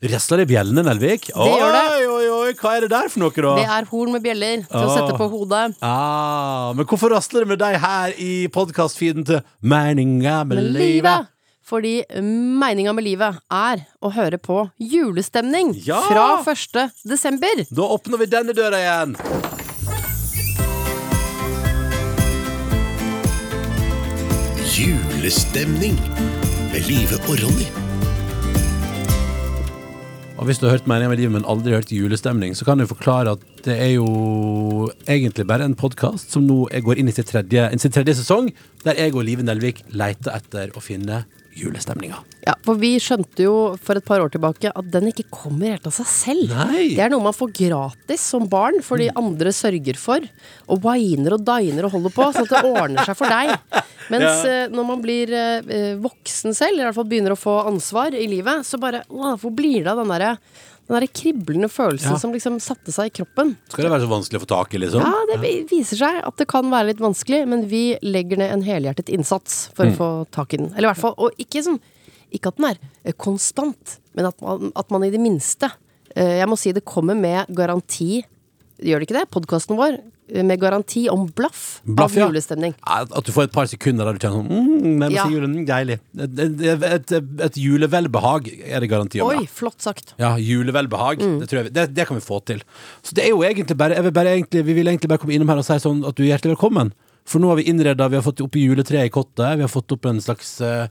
Rasler det i bjellene, Nelvik? Det gjør det. Oi, oi, oi, hva er det der for noe, da? Det er horn med bjeller til å sette på hodet. Ah, men hvorfor rasler det med deg her i podkastfeeden til Meninga med med livet? livet. Fordi meninga med livet er å høre på julestemning Ja! fra 1. desember. Da åpner vi denne døra igjen. Julestemning med Live og Ronny. Og hvis du har hørt Meninga med livet, men aldri hørt julestemning, så kan du forklare at det er jo egentlig bare en podkast som nå går inn i sin tredje, tredje sesong, der jeg og Live Nelvik leter etter å finne julestemninga. Ja, For vi skjønte jo for et par år tilbake at den ikke kommer helt av seg selv. Nei. Det er noe man får gratis som barn fordi andre sørger for. Og winer og diner og holder på, sånn at det ordner seg for deg. Mens Ja. eh, når man blir eh, voksen selv, eller i hvert fall begynner å få ansvar i livet, så bare å, Hvor blir det av den derre den der kriblende følelsen Ja. som liksom satte seg i kroppen? Skal det være så vanskelig å få tak i, liksom? Ja, det viser seg at det kan være litt vanskelig, men vi legger ned en helhjertet innsats for Mm. å få tak i den. Eller i hvert fall, og ikke sånn Ikke at den er eh, konstant, men at man, at man i det minste eh, Jeg må si det kommer med garanti Gjør det ikke det? Podkasten vår eh, med garanti om blaff, Blaff, av julestemning. At at du får et par sekunder der du kjenner sånn mm, Ja. julen, mm, deilig. Et, et, et, julevelbehag er det garanti om. Oi, ja. flott sagt. Ja, julevelbehag. Mm. Det, tror jeg, det, det kan vi få til. Så det er jo egentlig bare, vil bare egentlig, Vi vil egentlig bare komme innom her og si sånn at du er hjertelig velkommen. For nå har vi innreda, vi har fått opp juletreet i kottet, vi har fått opp en slags eh,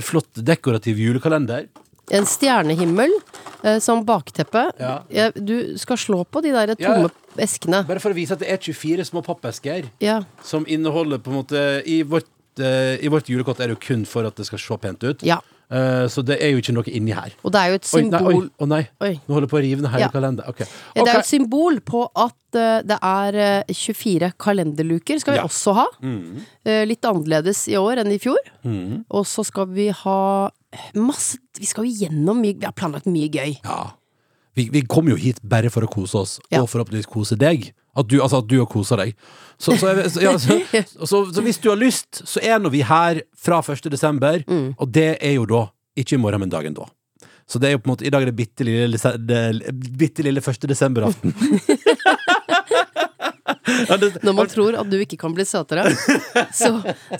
flott dekorativ julekalender. En stjernehimmel eh, som bakteppe. Ja. Ja, du skal slå på de der Ja. tomme eskene. Bare for å vise at det er 24 små pappesker Ja. som inneholder på en måte I vårt, eh, i vårt julekott er det jo kun for at det skal se pent ut. Eh, så det er jo ikke noe inni her. Og det er jo et Oi, nei, symbol oi, å nei. Oi. Nå holder jeg på å rive ned hele Ja. kalenderen. Okay. Ja, Det er jo et symbol på at eh, det er eh, 24 kalenderluker skal vi Ja. også ha. Mm. Eh, litt annerledes i år enn i fjor. Mm. Og så skal vi ha masse Vi skal jo gjennom mye Vi har planlagt mye gøy. Ja. Vi, vi kom jo hit bare for å kose oss, Ja. og forhåpentligvis kose deg. At du, altså at du har kosa deg. Så, så, jeg- så, ja, så, hvis du har lyst, så er nå vi her fra 1. desember, Mm. og det er jo da ikke i morgen, men dagen da. Så det er jo på en måte, i dag er det bitte lille, det, bitte lille 1. desember-aften. Når man tror at du ikke kan bli søtere, så,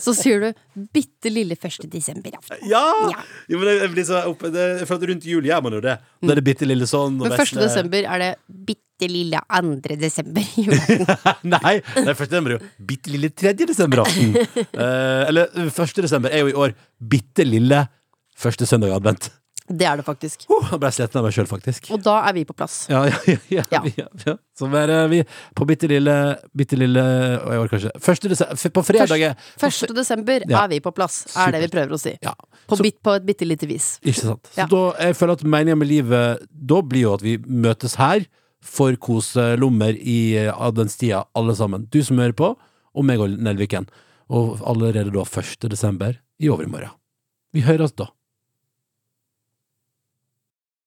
så sier du 'bitte lille 1. desember'. Ja! Ja. Jo, men jeg blir så oppe, det, for rundt jul gjør man jo det. Da er det bitte lille sånn. Men 1. vesle- desember er det 'bitte lille 2. desember'. julaften. Nei, det er 1. desember er jo bitte lille 3. desember-aften. Eh, eller 1. desember er jo i år bitte lille første søndag i advent. Det er det faktisk. Oh, jeg ble sliten av meg sjøl, faktisk. Og da er vi på plass. Ja, ja, ja, ja, Ja. ja. Så er vi på bitte lille Bitte lille Å, jeg orker ikke. Første desember På fredag er- 1. desember er vi på plass, er det vi prøver å si. På, Så- bit, på et bitte lite vis. Ikke sant. Så da, jeg føler at meninga med livet da blir jo at vi møtes her for koselommer i eh, adventstida, alle sammen. Du som hører på, og meg og Nelviken. Og allerede da 1. desember i overmorgen. Vi høres da.